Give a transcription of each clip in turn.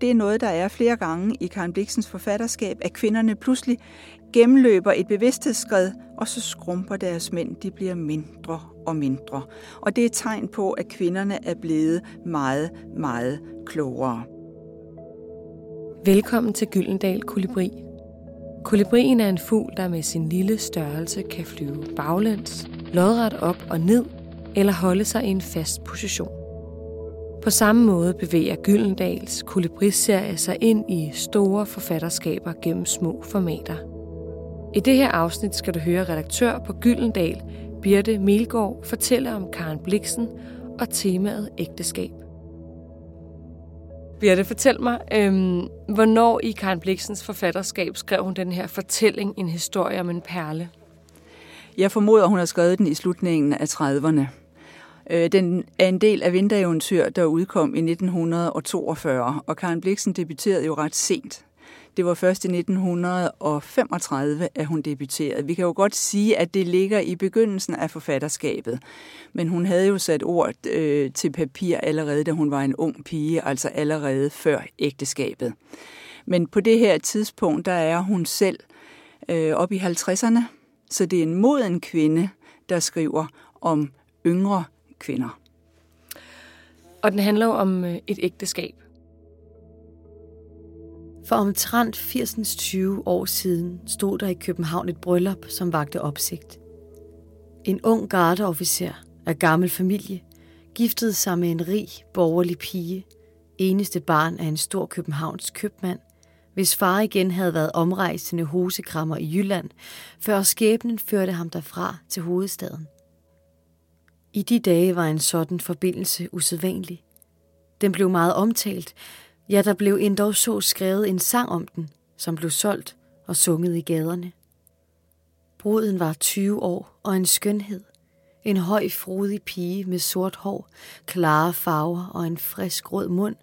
det er noget, der er flere gange i Karen Bliksens forfatterskab, at kvinderne pludselig gennemløber et bevidsthedsskred, og så skrumper deres mænd, de bliver mindre og mindre. Og det er et tegn på, at kvinderne er blevet meget, meget klogere. Velkommen til Gyldendal Kolibri. Kolibrien er en fugl, der med sin lille størrelse kan flyve baglæns, lodret op og ned eller holde sig i en fast position. På samme måde bevæger Gyldendals kolibriserie sig ind i store forfatterskaber gennem små formater. I det her afsnit skal du høre redaktør på Gyldendal, Birte Melgaard, fortælle om Karen Bliksen og temaet ægteskab. Birte, fortæl mig, øhm, hvornår i Karen Bliksens forfatterskab skrev hun den her fortælling, en historie om en perle? Jeg formoder, hun har skrevet den i slutningen af 30'erne. Øh, den er en del af vintereventyr, der udkom i 1942, og Karen Bliksen debuterede jo ret sent. Det var først i 1935, at hun debuterede. Vi kan jo godt sige, at det ligger i begyndelsen af forfatterskabet. Men hun havde jo sat ord øh, til papir allerede, da hun var en ung pige, altså allerede før ægteskabet. Men på det her tidspunkt, der er hun selv øh, op i 50'erne, så det er en moden kvinde, der skriver om yngre kvinder. Og den handler jo om øh, et ægteskab. For omtrent 80-20 år siden stod der i København et bryllup, som vagte opsigt. En ung gardeofficer af gammel familie giftede sig med en rig, borgerlig pige, eneste barn af en stor københavns købmand, hvis far igen havde været omrejsende hosekrammer i Jylland, før skæbnen førte ham derfra til hovedstaden. I de dage var en sådan forbindelse usædvanlig. Den blev meget omtalt, ja, der blev endda så skrevet en sang om den, som blev solgt og sunget i gaderne. Bruden var 20 år og en skønhed. En høj, frodig pige med sort hår, klare farver og en frisk rød mund,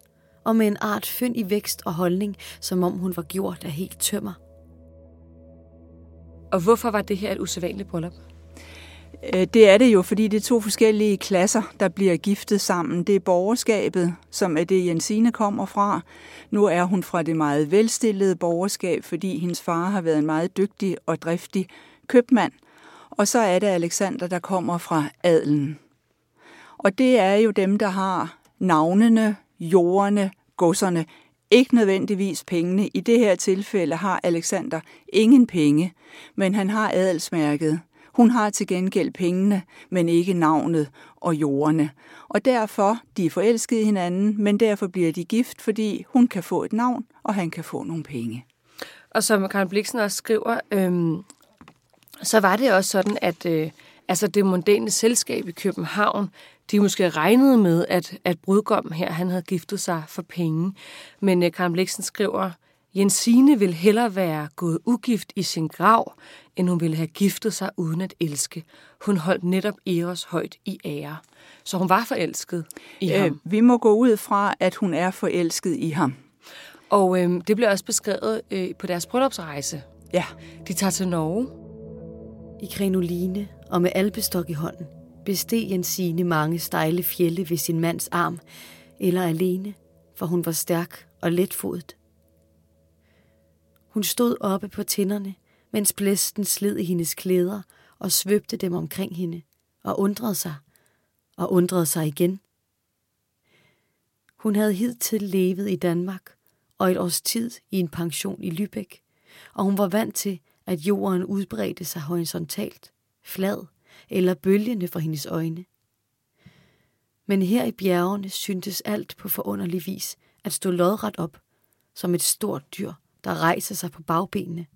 og med en art fynd i vækst og holdning, som om hun var gjort af helt tømmer. Og hvorfor var det her et usædvanligt bryllup? Øh, det er det jo, fordi det er to forskellige klasser, der bliver giftet sammen. Det er borgerskabet, som er det, Jensine kommer fra. Nu er hun fra det meget velstillede borgerskab, fordi hendes far har været en meget dygtig og driftig købmand. Og så er det Alexander, der kommer fra adelen. Og det er jo dem, der har navnene, jordene, godserne, ikke nødvendigvis pengene. I det her tilfælde har Alexander ingen penge, men han har adelsmærket. Hun har til gengæld pengene, men ikke navnet og jordene. Og derfor, de er forelskede hinanden, men derfor bliver de gift, fordi hun kan få et navn, og han kan få nogle penge. Og som Karen Bliksen også skriver, øhm, så var det også sådan, at øh, altså det mondæne selskab i København, de måske regnede med, at, at brudgommen her, han havde giftet sig for penge. Men øh, Karen Bliksen skriver, Jensine vil hellere være gået ugift i sin grav, end hun ville have giftet sig uden at elske. Hun holdt netop Eros højt i ære. Så hun var forelsket i øh, ham. Vi må gå ud fra, at hun er forelsket i ham. Og øh, det bliver også beskrevet øh, på deres bryllupsrejse. Ja. De tager til Norge. I krinoline og med albestok i hånden besteg Jensine mange stejle fjelle ved sin mands arm, eller alene, for hun var stærk og letfodet. Hun stod oppe på tinderne, mens blæsten sled i hendes klæder og svøbte dem omkring hende, og undrede sig, og undrede sig igen. Hun havde hidtil levet i Danmark og et års tid i en pension i Lübeck, og hun var vant til, at jorden udbredte sig horisontalt, flad eller bølgende for hendes øjne. Men her i bjergene syntes alt på forunderlig vis at stå lodret op, som et stort dyr, der rejser sig på bagbenene.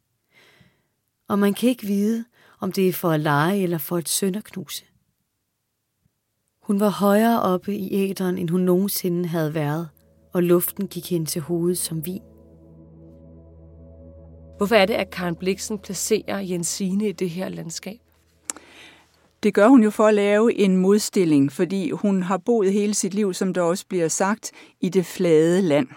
Og man kan ikke vide, om det er for at lege eller for et sønderknuse. Hun var højere oppe i æderen, end hun nogensinde havde været, og luften gik hende til hovedet som vin. Hvorfor er det, at Karen Bliksen placerer Jensine i det her landskab? Det gør hun jo for at lave en modstilling, fordi hun har boet hele sit liv, som der også bliver sagt, i det flade land.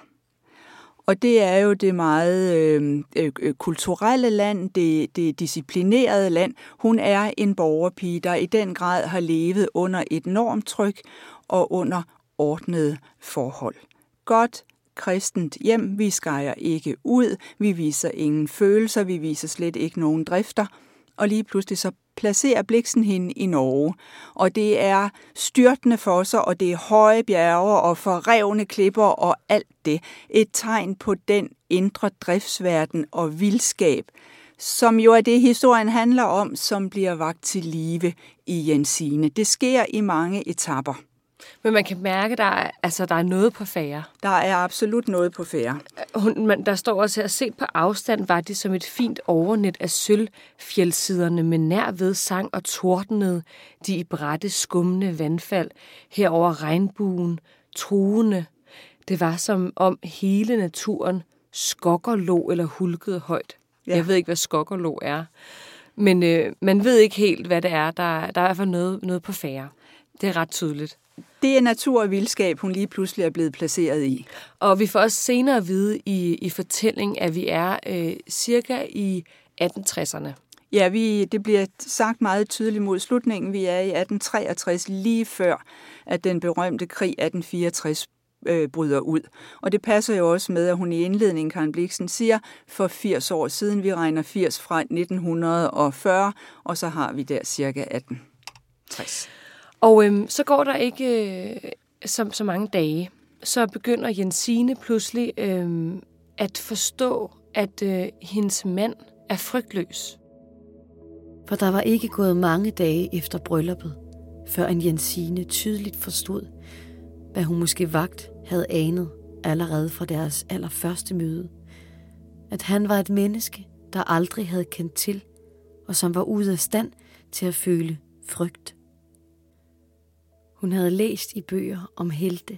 Og det er jo det meget øh, øh, kulturelle land, det, det disciplinerede land. Hun er en borgerpige, der i den grad har levet under et enormt tryk og under ordnede forhold. Godt kristent hjem. Vi skærer ikke ud, vi viser ingen følelser, vi viser slet ikke nogen drifter. Og lige pludselig så placerer Bliksen hende i Norge. Og det er styrtende for sig, og det er høje bjerge og forrevne klipper og alt det. Et tegn på den indre driftsverden og vildskab, som jo er det, historien handler om, som bliver vagt til live i Jensine. Det sker i mange etapper. Men man kan mærke, at der er, altså, der er noget på færre. Der er absolut noget på færre. Hun, man, der står også her, set på afstand var det som et fint overnet af sølvfjeldsiderne med nær ved sang og tordnede de i brætte skumne vandfald herover regnbuen, truende. Det var som om hele naturen skokkerlå eller hulkede højt. Ja. Jeg ved ikke, hvad skokkerlå er. Men øh, man ved ikke helt, hvad det er. Der, der er i hvert fald noget, noget på færre. Det er ret tydeligt. Det er natur og vildskab, hun lige pludselig er blevet placeret i. Og vi får også senere at vide i, i fortælling, at vi er øh, cirka i 1860'erne. Ja, vi, det bliver sagt meget tydeligt mod slutningen. Vi er i 1863, lige før at den berømte krig 1864 øh, bryder ud. Og det passer jo også med, at hun i indledningen, Karen Bliksen, siger, for 80 år siden, vi regner 80 fra 1940, og så har vi der cirka 1860. Og øhm, så går der ikke øh, så, så mange dage, så begynder Jensine pludselig øhm, at forstå, at øh, hendes mand er frygtløs. For der var ikke gået mange dage efter brylluppet, før en Jensine tydeligt forstod, hvad hun måske vagt havde anet allerede fra deres allerførste møde. At han var et menneske, der aldrig havde kendt til, og som var ude af stand til at føle frygt. Hun havde læst i bøger om helte,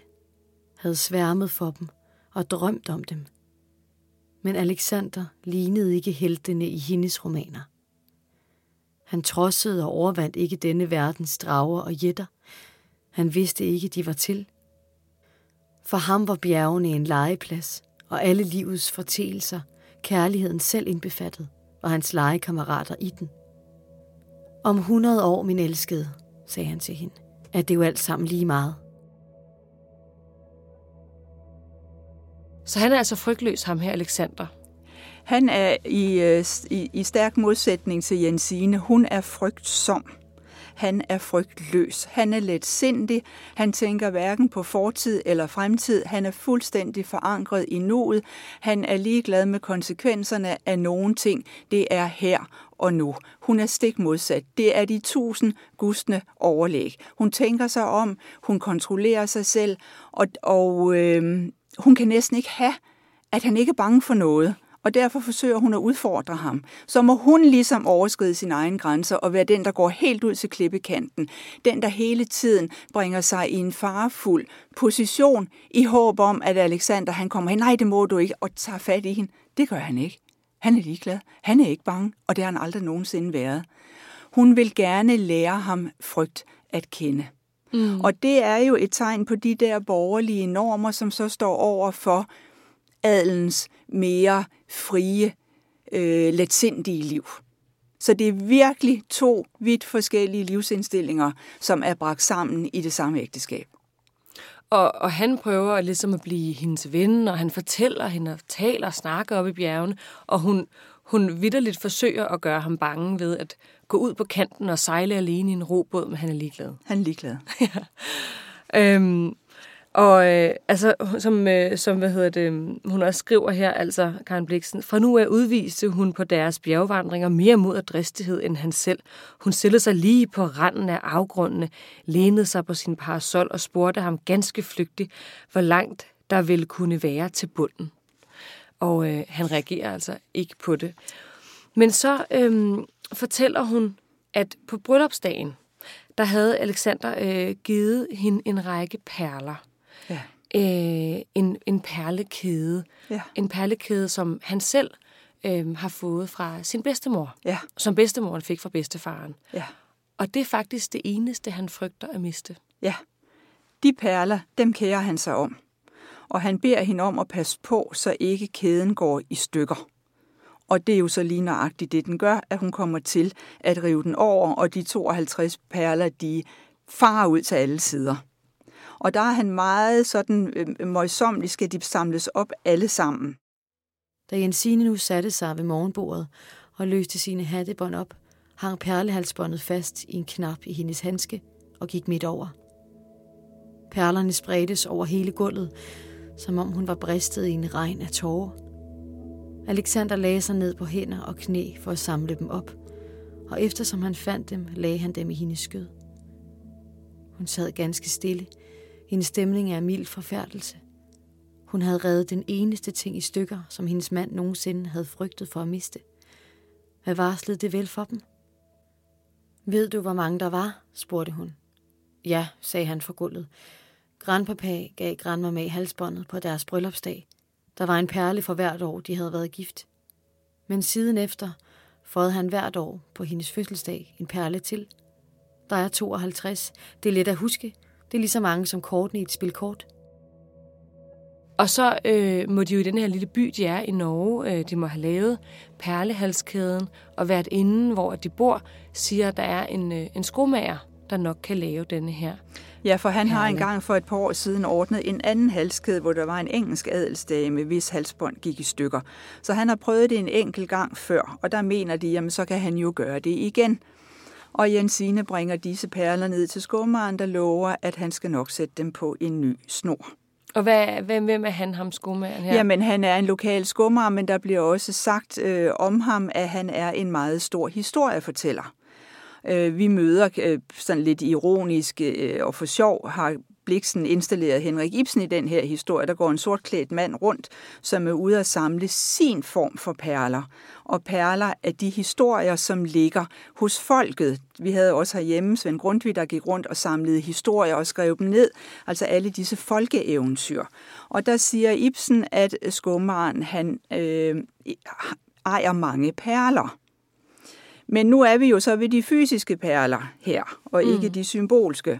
havde sværmet for dem og drømt om dem. Men Alexander lignede ikke heltene i hendes romaner. Han trodsede og overvandt ikke denne verdens drager og jætter. Han vidste ikke, de var til. For ham var bjergene en legeplads, og alle livets forteelser, kærligheden selv indbefattet, og hans legekammerater i den. Om hundrede år, min elskede, sagde han til hende at det jo alt sammen lige meget. Så han er altså frygtløs, ham her, Alexander. Han er i, øh, i, i stærk modsætning til Jensine. Hun er frygtsom. Han er frygtløs. Han er let sindig. Han tænker hverken på fortid eller fremtid. Han er fuldstændig forankret i nuet. Han er ligeglad med konsekvenserne af nogen ting. Det er her og nu. Hun er stik modsat. Det er de tusind gustne overlæg. Hun tænker sig om, hun kontrollerer sig selv, og, og øh, hun kan næsten ikke have, at han ikke er bange for noget og derfor forsøger hun at udfordre ham. Så må hun ligesom overskride sin egen grænser og være den, der går helt ud til klippekanten. Den, der hele tiden bringer sig i en farefuld position i håb om, at Alexander han kommer hen. Nej, det må du ikke, og tager fat i hende. Det gør han ikke. Han er ligeglad. Han er ikke bange, og det har han aldrig nogensinde været. Hun vil gerne lære ham frygt at kende. Mm. Og det er jo et tegn på de der borgerlige normer, som så står over for adelens mere frie, øh, letsindige liv. Så det er virkelig to vidt forskellige livsindstillinger, som er bragt sammen i det samme ægteskab. Og, og han prøver ligesom at blive hendes ven, og han fortæller hende og taler og snakker op i bjergene, og hun, hun vidderligt forsøger at gøre ham bange ved at gå ud på kanten og sejle alene i en robåd, men han er ligeglad. Han er ligeglad. ja. øhm, og øh, altså, som, øh, som hvad hedder det, øh, hun også skriver her, altså Karen Bliksen, fra nu af udviste hun på deres bjergvandringer mere mod og dristighed end han selv. Hun stillede sig lige på randen af afgrundene, lænede sig på sin parasol og spurgte ham ganske flygtigt, hvor langt der ville kunne være til bunden. Og øh, han reagerer altså ikke på det. Men så øh, fortæller hun, at på bryllupsdagen, der havde Alexander øh, givet hende en række perler ja. øh, en, en perlekæde. Ja. En perlekæde, som han selv øh, har fået fra sin bedstemor. Ja. Som bedstemoren fik fra bedstefaren. Ja. Og det er faktisk det eneste, han frygter at miste. Ja. De perler, dem kærer han sig om. Og han beder hende om at passe på, så ikke kæden går i stykker. Og det er jo så lige nøjagtigt det, den gør, at hun kommer til at rive den over, og de 52 perler, de farer ud til alle sider. Og der er han meget sådan øh, møjsommelig, skal de samles op alle sammen. Da Jensine nu satte sig ved morgenbordet og løste sine hattebånd op, hang perlehalsbåndet fast i en knap i hendes handske og gik midt over. Perlerne spredtes over hele gulvet, som om hun var bristet i en regn af tårer. Alexander lagde sig ned på hænder og knæ for at samle dem op, og eftersom han fandt dem, lagde han dem i hendes skød. Hun sad ganske stille. Hendes stemning er mild forfærdelse. Hun havde reddet den eneste ting i stykker, som hendes mand nogensinde havde frygtet for at miste. Hvad varslede det vel for dem? Ved du, hvor mange der var? spurgte hun. Ja, sagde han for gulvet. Grandpapa gav grandmamma halsbåndet på deres bryllupsdag. Der var en perle for hvert år, de havde været gift. Men siden efter fåede han hvert år på hendes fødselsdag en perle til. Der er 52. Det er let at huske. Det er lige så mange som kortene i et spil kort. Og så øh, må de jo i den her lille by, de er i Norge, øh, de må have lavet perlehalskæden, og været inden, hvor de bor, siger, at der er en, øh, en skomager, der nok kan lave denne her. Ja, for han perle. har engang for et par år siden ordnet en anden halskæde, hvor der var en engelsk adelsdame, hvis halsbånd gik i stykker. Så han har prøvet det en enkelt gang før, og der mener de, jamen så kan han jo gøre det igen. Og Jensine bringer disse perler ned til skummeren, der lover, at han skal nok sætte dem på en ny snor. Og hvad, hvem, hvem er han, ham skummeren her? Jamen, han er en lokal skummer, men der bliver også sagt øh, om ham, at han er en meget stor historiefortæller. Øh, vi møder øh, sådan lidt ironisk øh, og for sjov, har Bliksen installeret Henrik Ibsen i den her historie. Der går en sortklædt mand rundt, som er ude at samle sin form for perler. Og perler er de historier, som ligger hos folket. Vi havde også herhjemme Svend Grundtvig, der gik rundt og samlede historier og skrev dem ned. Altså alle disse folkeeventyr. Og der siger Ibsen, at skummeren han øh, ejer mange perler. Men nu er vi jo så ved de fysiske perler her, og ikke mm. de symbolske.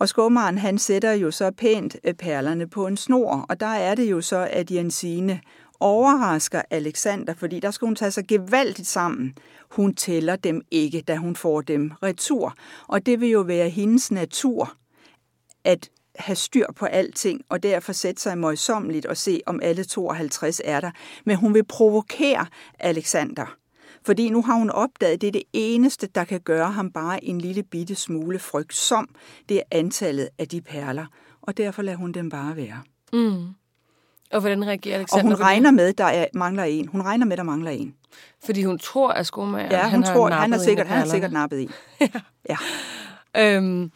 Og skomaren han sætter jo så pænt øh, perlerne på en snor, og der er det jo så, at Jensine overrasker Alexander, fordi der skal hun tage sig gevaldigt sammen. Hun tæller dem ikke, da hun får dem retur. Og det vil jo være hendes natur, at have styr på alting, og derfor sætte sig møjsommeligt og se, om alle 52 er der. Men hun vil provokere Alexander. Fordi nu har hun opdaget, at det er det eneste, der kan gøre ham bare en lille bitte smule frygtsom. Det er antallet af de perler. Og derfor lader hun dem bare være. Mm. Og hvordan reagerer Alexander? Og hun regner med, at der er, mangler en. Hun regner med, at der mangler en. Fordi hun tror, at skomager, ja, hun han tror, har han er sikkert, han er sikkert nappet i. ja. ja. Øhm,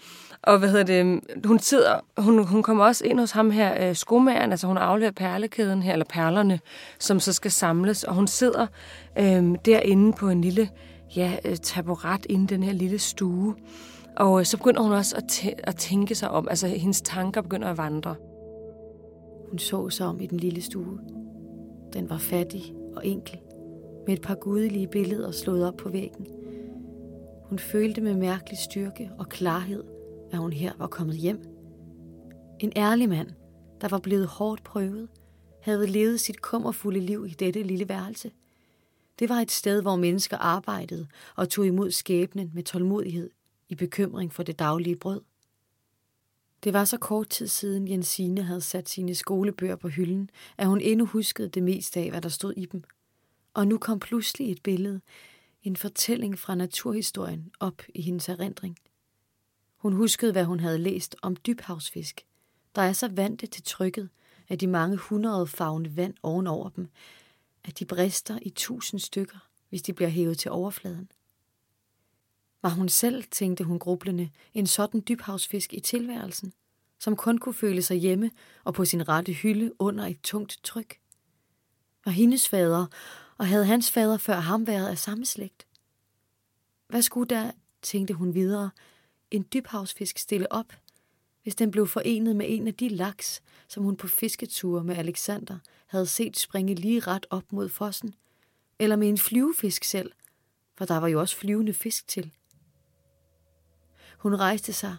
og hvad hedder det, hun sidder, hun, hun kommer også ind hos ham her, øh, skomageren, altså hun afleverer perlekæden her, eller perlerne, som så skal samles, og hun sidder øh, derinde på en lille, ja, øh, taburet inde i den her lille stue. Og øh, så begynder hun også at, tæ- at tænke sig om, altså hendes tanker begynder at vandre. Hun så sig om i den lille stue. Den var fattig og enkel, med et par gudelige billeder slået op på væggen. Hun følte med mærkelig styrke og klarhed, at hun her var kommet hjem. En ærlig mand, der var blevet hårdt prøvet, havde levet sit kummerfulde liv i dette lille værelse. Det var et sted, hvor mennesker arbejdede og tog imod skæbnen med tålmodighed i bekymring for det daglige brød. Det var så kort tid siden Jensine havde sat sine skolebøger på hylden, at hun endnu huskede det meste af, hvad der stod i dem. Og nu kom pludselig et billede, en fortælling fra naturhistorien op i hendes erindring – hun huskede, hvad hun havde læst om dybhavsfisk, der er så vante til trykket af de mange hundrede fagne vand ovenover dem, at de brister i tusind stykker, hvis de bliver hævet til overfladen. Var hun selv, tænkte hun grublende, en sådan dybhavsfisk i tilværelsen, som kun kunne føle sig hjemme og på sin rette hylde under et tungt tryk? Var hendes fader, og havde hans fader før ham været af samme slægt? Hvad skulle der, tænkte hun videre, en dybhavsfisk stille op, hvis den blev forenet med en af de laks, som hun på fisketure med Alexander havde set springe lige ret op mod fossen, eller med en flyvefisk selv, for der var jo også flyvende fisk til. Hun rejste sig,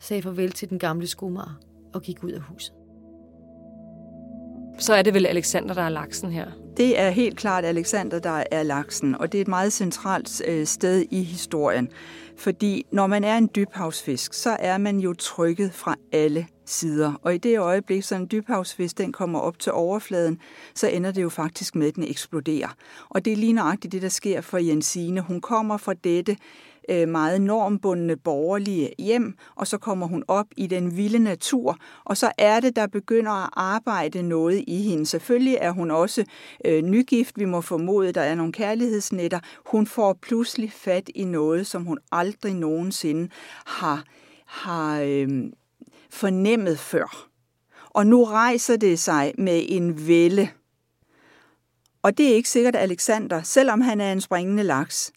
sagde farvel til den gamle skomager og gik ud af huset. Så er det vel Alexander, der er laksen her? Det er helt klart Alexander, der er laksen, og det er et meget centralt øh, sted i historien. Fordi når man er en dybhavsfisk, så er man jo trykket fra alle sider. Og i det øjeblik, så en dybhavsfisk den kommer op til overfladen, så ender det jo faktisk med, at den eksploderer. Og det er lige nøjagtigt det, der sker for Jensine. Hun kommer fra dette øh, meget normbundne borgerlige hjem, og så kommer hun op i den vilde natur, og så er det, der begynder at arbejde noget i hende. Selvfølgelig er hun også øh, nygift, vi må formode, der er nogle kærlighedsnetter. Hun får pludselig fat i noget, som hun aldrig nogensinde har, har øh, fornemmet før. Og nu rejser det sig med en vælde. Og det er ikke sikkert, at Alexander, selvom han er en springende laks,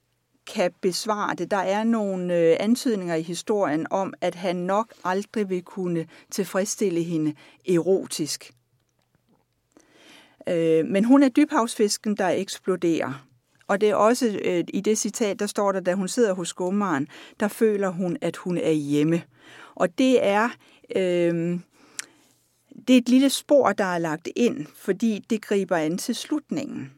kan besvare det. Der er nogle øh, antydninger i historien om, at han nok aldrig vil kunne tilfredsstille hende erotisk. Øh, men hun er dybhavsfisken, der eksploderer. Og det er også øh, i det citat, der står der, da hun sidder hos skummeren, der føler hun, at hun er hjemme. Og det er, øh, det er et lille spor, der er lagt ind, fordi det griber an til slutningen.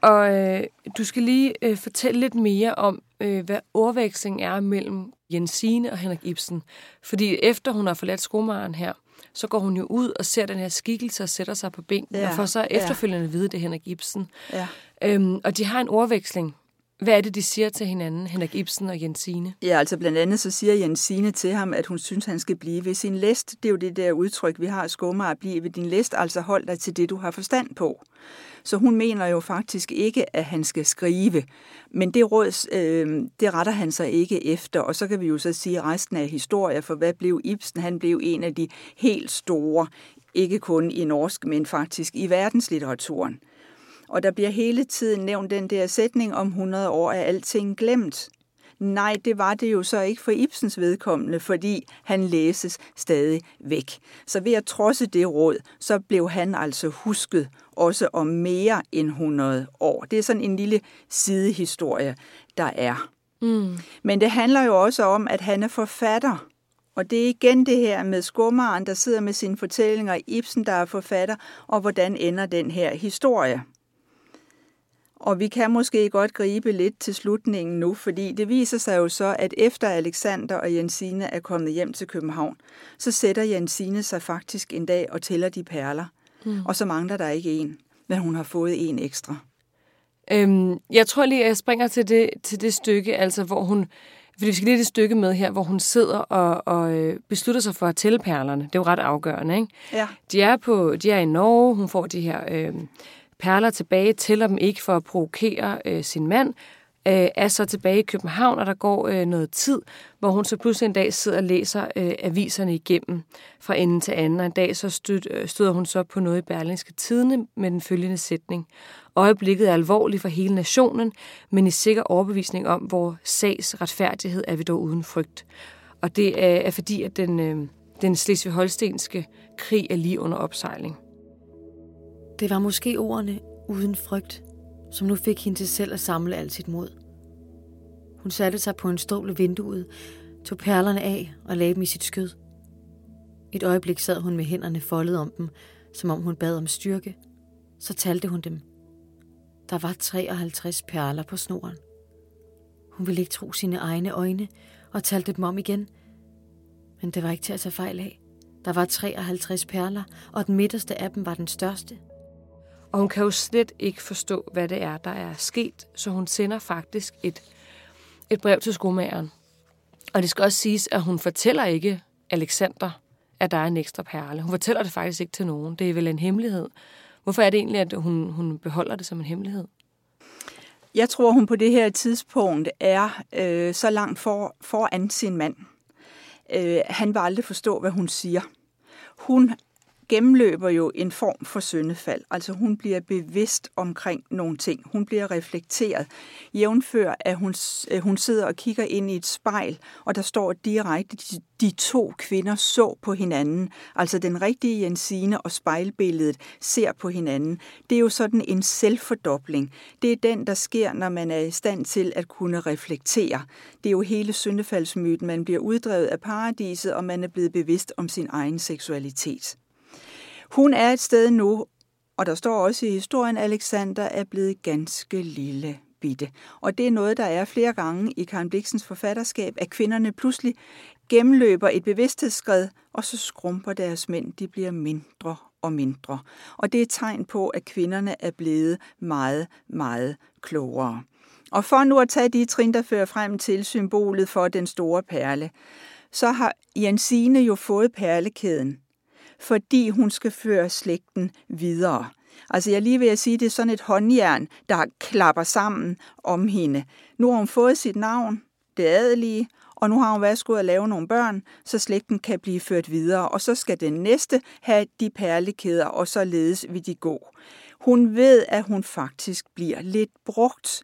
Og øh, du skal lige øh, fortælle lidt mere om, øh, hvad ordveksling er mellem Jensine og Henrik Ibsen. Fordi efter hun har forladt skomaren her, så går hun jo ud og ser den her skikkelse og sætter sig på bænken, ja, og får så efterfølgende ja. vide, det er Henrik Ibsen. Ja. Øhm, og de har en ordveksling. Hvad er det, de siger til hinanden, Henrik Ibsen og Jensine? Ja, altså blandt andet så siger Jensine til ham, at hun synes, han skal blive ved sin læst. Det er jo det der udtryk, vi har i skummer, at blive ved din læst, altså hold dig til det, du har forstand på. Så hun mener jo faktisk ikke, at han skal skrive. Men det råd, øh, det retter han sig ikke efter. Og så kan vi jo så sige resten af historien, for hvad blev Ibsen? Han blev en af de helt store, ikke kun i norsk, men faktisk i verdenslitteraturen. Og der bliver hele tiden nævnt den der sætning om 100 år er alting glemt. Nej, det var det jo så ikke for Ibsens vedkommende, fordi han læses stadig væk. Så ved at trodse det råd, så blev han altså husket også om mere end 100 år. Det er sådan en lille sidehistorie, der er. Mm. Men det handler jo også om, at han er forfatter. Og det er igen det her med skummeren, der sidder med sine fortællinger, Ibsen, der er forfatter, og hvordan ender den her historie. Og vi kan måske godt gribe lidt til slutningen nu, fordi det viser sig jo så, at efter Alexander og Jensine er kommet hjem til København, så sætter Jensine sig faktisk en dag og tæller de perler. Mm. Og så mangler der ikke en, men hun har fået en ekstra. Øhm, jeg tror lige, at jeg springer til det, til det stykke, altså hvor hun, fordi vi skal lige det stykke med her, hvor hun sidder og, og øh, beslutter sig for at tælle perlerne. Det er jo ret afgørende, ikke? Ja. De er, på, de er i Norge, hun får de her... Øh, perler tilbage, tæller dem ikke for at provokere øh, sin mand, øh, er så tilbage i København, og der går øh, noget tid, hvor hun så pludselig en dag sidder og læser øh, aviserne igennem fra ende til anden, og en dag så stød, øh, støder hun så på noget i Berlingske Tidene med den følgende sætning. Øjeblikket er alvorligt for hele nationen, men i sikker overbevisning om, hvor sags retfærdighed er vi dog uden frygt. Og det er, er fordi, at den, øh, den slesvig-holstenske krig er lige under opsejling. Det var måske ordene uden frygt, som nu fik hende til selv at samle alt sit mod. Hun satte sig på en stol ved vinduet, tog perlerne af og lagde dem i sit skød. Et øjeblik sad hun med hænderne foldet om dem, som om hun bad om styrke. Så talte hun dem. Der var 53 perler på snoren. Hun ville ikke tro sine egne øjne og talte dem om igen. Men det var ikke til at tage fejl af. Der var 53 perler, og den midterste af dem var den største – og hun kan jo slet ikke forstå, hvad det er, der er sket, så hun sender faktisk et, et brev til skomageren. Og det skal også siges, at hun fortæller ikke Alexander, at der er en ekstra perle. Hun fortæller det faktisk ikke til nogen. Det er vel en hemmelighed. Hvorfor er det egentlig, at hun, hun beholder det som en hemmelighed? Jeg tror, hun på det her tidspunkt er øh, så langt for, foran sin mand. Øh, han vil aldrig forstå, hvad hun siger. Hun gennemløber jo en form for syndefald. Altså hun bliver bevidst omkring nogle ting. Hun bliver reflekteret. Jævnfør, at hun, hun sidder og kigger ind i et spejl, og der står direkte, de, de to kvinder så på hinanden. Altså den rigtige Jensine og spejlbilledet ser på hinanden. Det er jo sådan en selvfordobling. Det er den, der sker, når man er i stand til at kunne reflektere. Det er jo hele syndefaldsmyten. Man bliver uddrevet af paradiset, og man er blevet bevidst om sin egen seksualitet. Hun er et sted nu, Og der står også i historien, at Alexander er blevet ganske lille bitte. Og det er noget, der er flere gange i Karen Bliksens forfatterskab, at kvinderne pludselig gennemløber et bevidsthedsskred, og så skrumper deres mænd, de bliver mindre og mindre. Og det er et tegn på, at kvinderne er blevet meget, meget klogere. Og for nu at tage de trin, der fører frem til symbolet for den store perle, så har Jensine jo fået perlekæden, fordi hun skal føre slægten videre. Altså jeg lige vil at sige, det er sådan et håndjern, der klapper sammen om hende. Nu har hun fået sit navn, det adelige, og nu har hun været skulle at lave nogle børn, så slægten kan blive ført videre, og så skal den næste have de perlekæder, og således vil de gå. Hun ved, at hun faktisk bliver lidt brugt.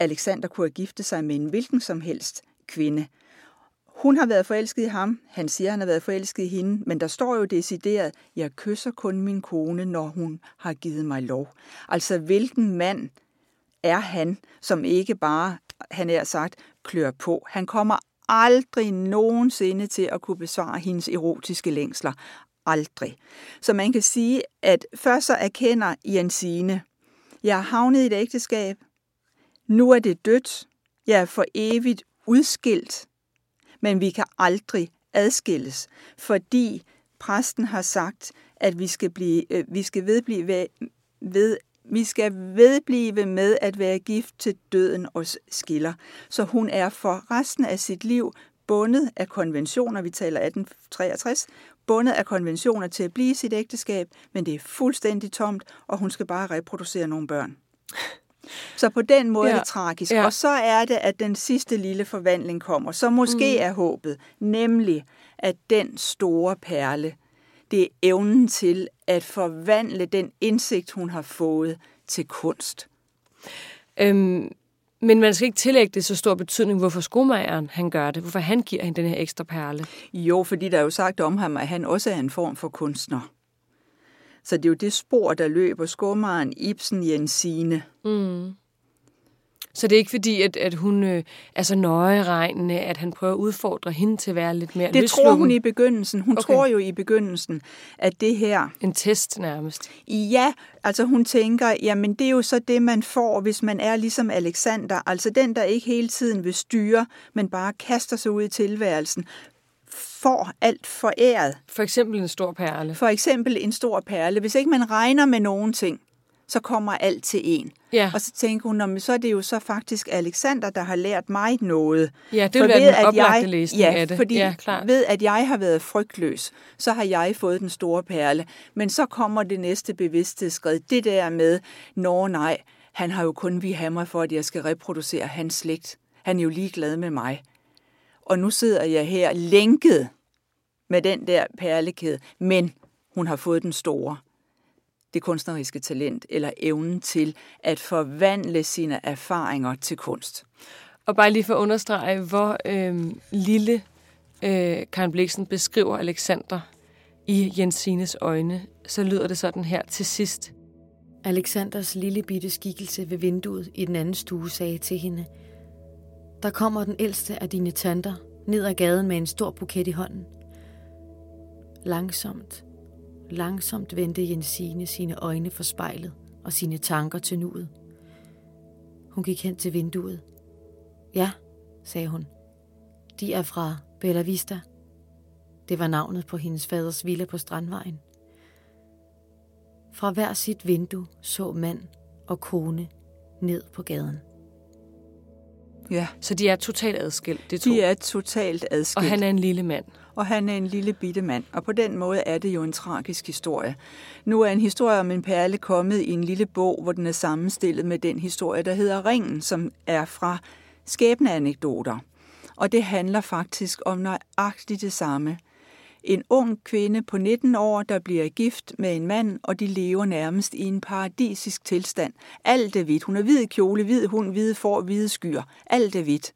Alexander kunne have giftet sig med en hvilken som helst kvinde. Hun har været forelsket i ham, han siger, han har været forelsket i hende, men der står jo decideret, jeg kysser kun min kone, når hun har givet mig lov. Altså, hvilken mand er han, som ikke bare, han er sagt, klør på. Han kommer aldrig nogensinde til at kunne besvare hendes erotiske længsler. Aldrig. Så man kan sige, at først så erkender Jensine, jeg er havnet i et ægteskab, nu er det dødt, jeg er for evigt udskilt, men vi kan aldrig adskilles, fordi præsten har sagt, at vi skal, blive, øh, vi skal vedblive ved, ved vi skal vedblive med at være gift til døden os skiller. Så hun er for resten af sit liv bundet af konventioner, vi taler 1863, bundet af konventioner til at blive sit ægteskab, men det er fuldstændig tomt, og hun skal bare reproducere nogle børn. Så på den måde ja. er det tragisk. Ja. Og så er det, at den sidste lille forvandling kommer, så måske mm. er håbet, nemlig at den store perle, det er evnen til at forvandle den indsigt, hun har fået til kunst. Øhm, men man skal ikke tillægge det så stor betydning, hvorfor skomageren han gør det, hvorfor han giver hende den her ekstra perle. Jo, fordi der er jo sagt om ham, at han også er en form for kunstner. Så det er jo det spor, der løber skomageren Ibsen Jensine. Mm. Så det er ikke fordi, at, at hun øh, er så nøjeregnende, at han prøver at udfordre hende til at være lidt mere Det løslukken. tror hun i begyndelsen. Hun okay. tror jo i begyndelsen, at det her... En test nærmest. Ja, altså hun tænker, jamen det er jo så det, man får, hvis man er ligesom Alexander. Altså den, der ikke hele tiden vil styre, men bare kaster sig ud i tilværelsen får alt foræret. For eksempel en stor perle. For eksempel en stor perle. Hvis ikke man regner med nogen ting, så kommer alt til en. Ja. Og så tænker hun, så er det jo så faktisk Alexander, der har lært mig noget. Ja, det vil være den oplagte jeg, læsning ja, af det. fordi ja, klar. ved at jeg har været frygtløs, så har jeg fået den store perle. Men så kommer det næste bevidsthedsskred. Det der med, nå nej, han har jo kun vi hammer for, at jeg skal reproducere hans slægt. Han er jo ligeglad med mig. Og nu sidder jeg her lænket med den der perlekæde, men hun har fået den store det kunstneriske talent eller evnen til at forvandle sine erfaringer til kunst. Og bare lige for at understrege, hvor øh, lille øh, Karen Bliksen beskriver Alexander i Jensines øjne, så lyder det sådan her til sidst. Alexanders lille bitte skikkelse ved vinduet i den anden stue sagde til hende, der kommer den ældste af dine tanter ned ad gaden med en stor buket i hånden. Langsomt Langsomt vendte Jensine sine øjne for spejlet og sine tanker til nuet. Hun gik hen til vinduet. Ja, sagde hun. De er fra Bella Vista. Det var navnet på hendes faders villa på Strandvejen. Fra hver sit vindue så mand og kone ned på gaden. Ja. Så de er totalt adskilt, det to. De er totalt adskilt. Og han er en lille mand og han er en lille bitte mand. Og på den måde er det jo en tragisk historie. Nu er en historie om en perle kommet i en lille bog, hvor den er sammenstillet med den historie, der hedder Ringen, som er fra skæbneanekdoter. Og det handler faktisk om nøjagtigt det samme. En ung kvinde på 19 år, der bliver gift med en mand, og de lever nærmest i en paradisisk tilstand. Alt er hvidt. Hun er hvid kjole, hvid hund, hvide får, hvide skyer. Alt er hvidt.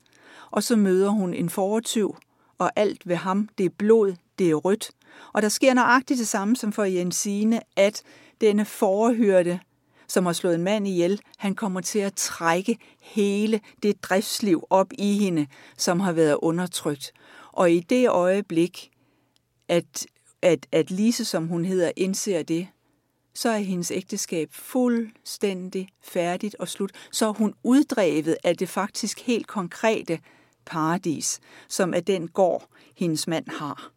Og så møder hun en fortyv, og alt ved ham, det er blod, det er rødt. Og der sker nøjagtigt det samme som for Jensine, at denne forhørte, som har slået en mand ihjel, han kommer til at trække hele det driftsliv op i hende, som har været undertrykt. Og i det øjeblik, at, at, at Lise, som hun hedder, indser det, så er hendes ægteskab fuldstændig færdigt og slut. Så er hun uddrevet af det faktisk helt konkrete paradis, som er den gård, hendes mand har.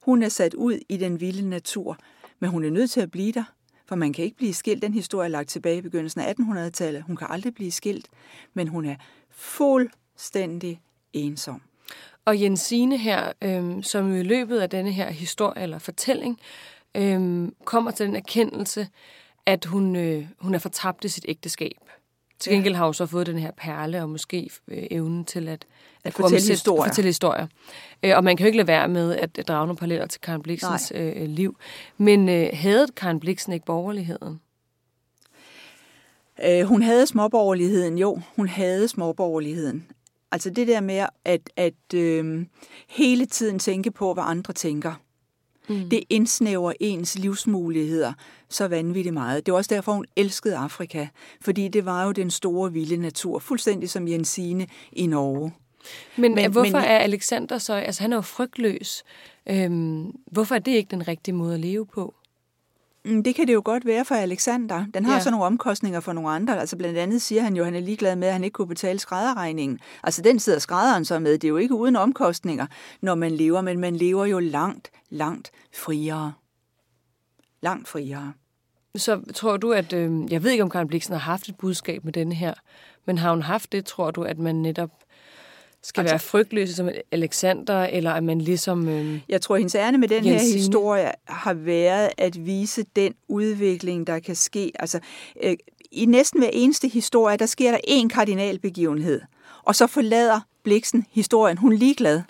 Hun er sat ud i den vilde natur, men hun er nødt til at blive der, for man kan ikke blive skilt. Den historie er lagt tilbage i begyndelsen af 1800-tallet. Hun kan aldrig blive skilt, men hun er fuldstændig ensom. Og Jensine her, øhm, som i løbet af denne her historie eller fortælling, øhm, kommer til den erkendelse, at hun, øh, hun er fortabt i sit ægteskab. Til gengæld har hun så fået den her perle og måske øh, evnen til at, at fortælle omsætte, historier. Fortælle historier. Øh, og man kan jo ikke lade være med at, at drage nogle paralleller til Karen Bliksens øh, liv. Men øh, havde Karen Bliksen ikke borgerligheden? Øh, hun havde småborgerligheden, jo. Hun havde småborgerligheden. Altså det der med at, at øh, hele tiden tænke på, hvad andre tænker. Mm. Det indsnæver ens livsmuligheder så vanvittigt meget. Det var også derfor, hun elskede Afrika, fordi det var jo den store vilde natur, fuldstændig som Jensine i Norge. Men, men hvorfor men, er Alexander så, altså han er jo frygtløs, øhm, hvorfor er det ikke den rigtige måde at leve på? Mm, det kan det jo godt være for Alexander. Den har ja. så nogle omkostninger for nogle andre. Altså blandt andet siger han jo, at han er ligeglad med, at han ikke kunne betale skrædderregningen. Altså den sidder skrædderen så med. Det er jo ikke uden omkostninger, når man lever, men man lever jo langt, langt friere. Langt friere. Så tror du, at... Øh, jeg ved ikke, om Karen Bliksen har haft et budskab med denne her, men har hun haft det, tror du, at man netop skal altså, være frygtløse som Alexander, eller at man ligesom... Øh, jeg tror, hendes ærne med den Jensine. her historie har været at vise den udvikling, der kan ske. Altså, øh, i næsten hver eneste historie, der sker der en kardinalbegivenhed, og så forlader Bliksen historien. Hun er ligeglad.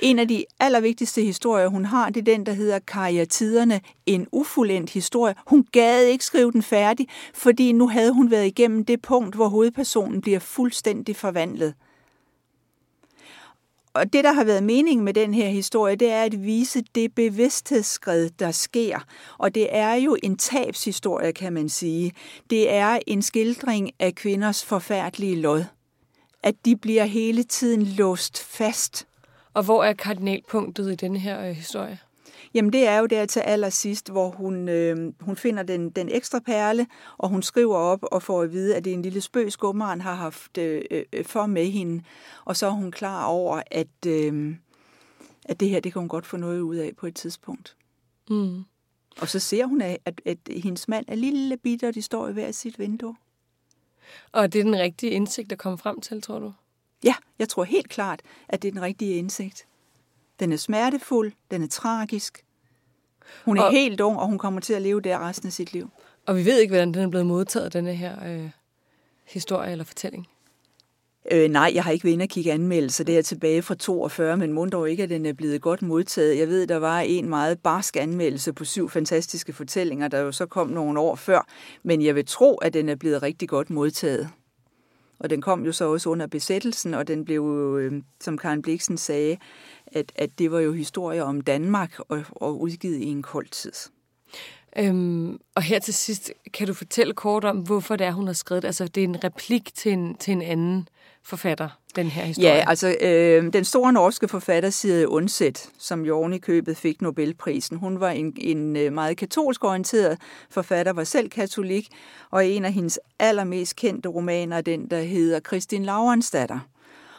En af de allervigtigste historier, hun har, det er den, der hedder Karriatiderne, en ufuldendt historie. Hun gad ikke skrive den færdig, fordi nu havde hun været igennem det punkt, hvor hovedpersonen bliver fuldstændig forvandlet. Og det, der har været meningen med den her historie, det er at vise det bevidsthedsskred, der sker. Og det er jo en tabshistorie, kan man sige. Det er en skildring af kvinders forfærdelige lod. At de bliver hele tiden låst fast. Og hvor er kardinalpunktet i denne her øh, historie? Jamen det er jo der til allersidst, hvor hun, øh, hun finder den, den ekstra perle, og hun skriver op og får at vide, at det er en lille spøg, skummeren har haft øh, øh, for med hende. Og så er hun klar over, at, øh, at det her, det kan hun godt få noget ud af på et tidspunkt. Mm. Og så ser hun, at, at, at hendes mand er lille bitte, og de står i hver sit vindue. Og det er den rigtige indsigt, der kommer frem til, tror du? Ja, jeg tror helt klart, at det er den rigtige indsigt. Den er smertefuld, den er tragisk. Hun er og, helt ung, og hun kommer til at leve der resten af sit liv. Og vi ved ikke, hvordan den er blevet modtaget, denne her øh, historie eller fortælling. Øh, nej, jeg har ikke været inde og kigge anmeldelser. Det er tilbage fra 42, men må dog ikke, at den er blevet godt modtaget. Jeg ved, der var en meget barsk anmeldelse på syv fantastiske fortællinger, der jo så kom nogle år før. Men jeg vil tro, at den er blevet rigtig godt modtaget. Og den kom jo så også under besættelsen, og den blev, øh, som Karen Bliksen sagde, at, at det var jo historier om Danmark og, og udgivet i en kold tid. Øhm, og her til sidst, kan du fortælle kort om, hvorfor det er, hun har skrevet Altså, det er en replik til en, til en anden forfatter, den her historie. Ja, altså øh, den store norske forfatter Siri Undset, som jo oven i købet fik Nobelprisen, hun var en, en øh, meget katolsk orienteret forfatter, var selv katolik, og en af hendes allermest kendte romaner den, der hedder Kristin Laurensdatter.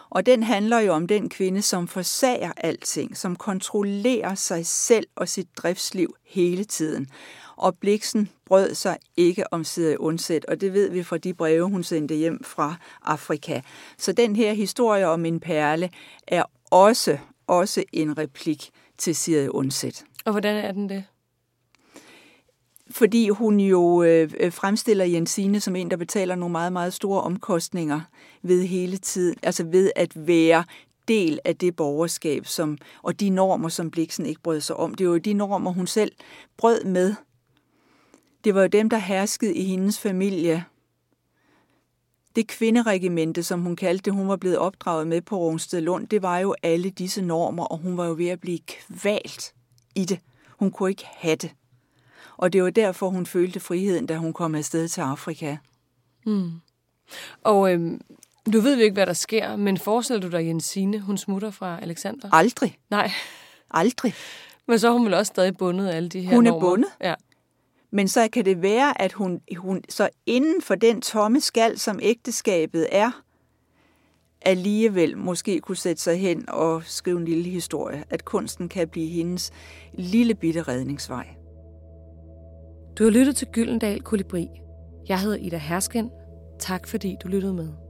Og den handler jo om den kvinde, som forsager alting, som kontrollerer sig selv og sit driftsliv hele tiden. Og Bliksen brød sig ikke om Siri Undset, og det ved vi fra de breve, hun sendte hjem fra Afrika. Så den her historie om en perle er også, også en replik til Siri Undset. Og hvordan er den det? fordi hun jo øh, fremstiller Jensine som en, der betaler nogle meget, meget store omkostninger ved hele tiden, altså ved at være del af det borgerskab, som, og de normer, som Bliksen ikke brød sig om. Det var jo de normer, hun selv brød med. Det var jo dem, der herskede i hendes familie. Det kvinderegimente, som hun kaldte det, hun var blevet opdraget med på Rungsted Lund, det var jo alle disse normer, og hun var jo ved at blive kvalt i det. Hun kunne ikke have det. Og det var derfor, hun følte friheden, da hun kom afsted til Afrika. Mm. Og øhm, du ved jo ikke, hvad der sker, men forestiller du dig Jensine, hun smutter fra Alexander? Aldrig. Nej. Aldrig. Men så er hun vel også stadig bundet af alle de her Hun er normer. bundet. Ja. Men så kan det være, at hun, hun så inden for den tomme skal, som ægteskabet er, alligevel måske kunne sætte sig hen og skrive en lille historie. At kunsten kan blive hendes lille bitte redningsvej. Du har lyttet til Gyldendal Kolibri. Jeg hedder Ida Hersken. Tak fordi du lyttede med.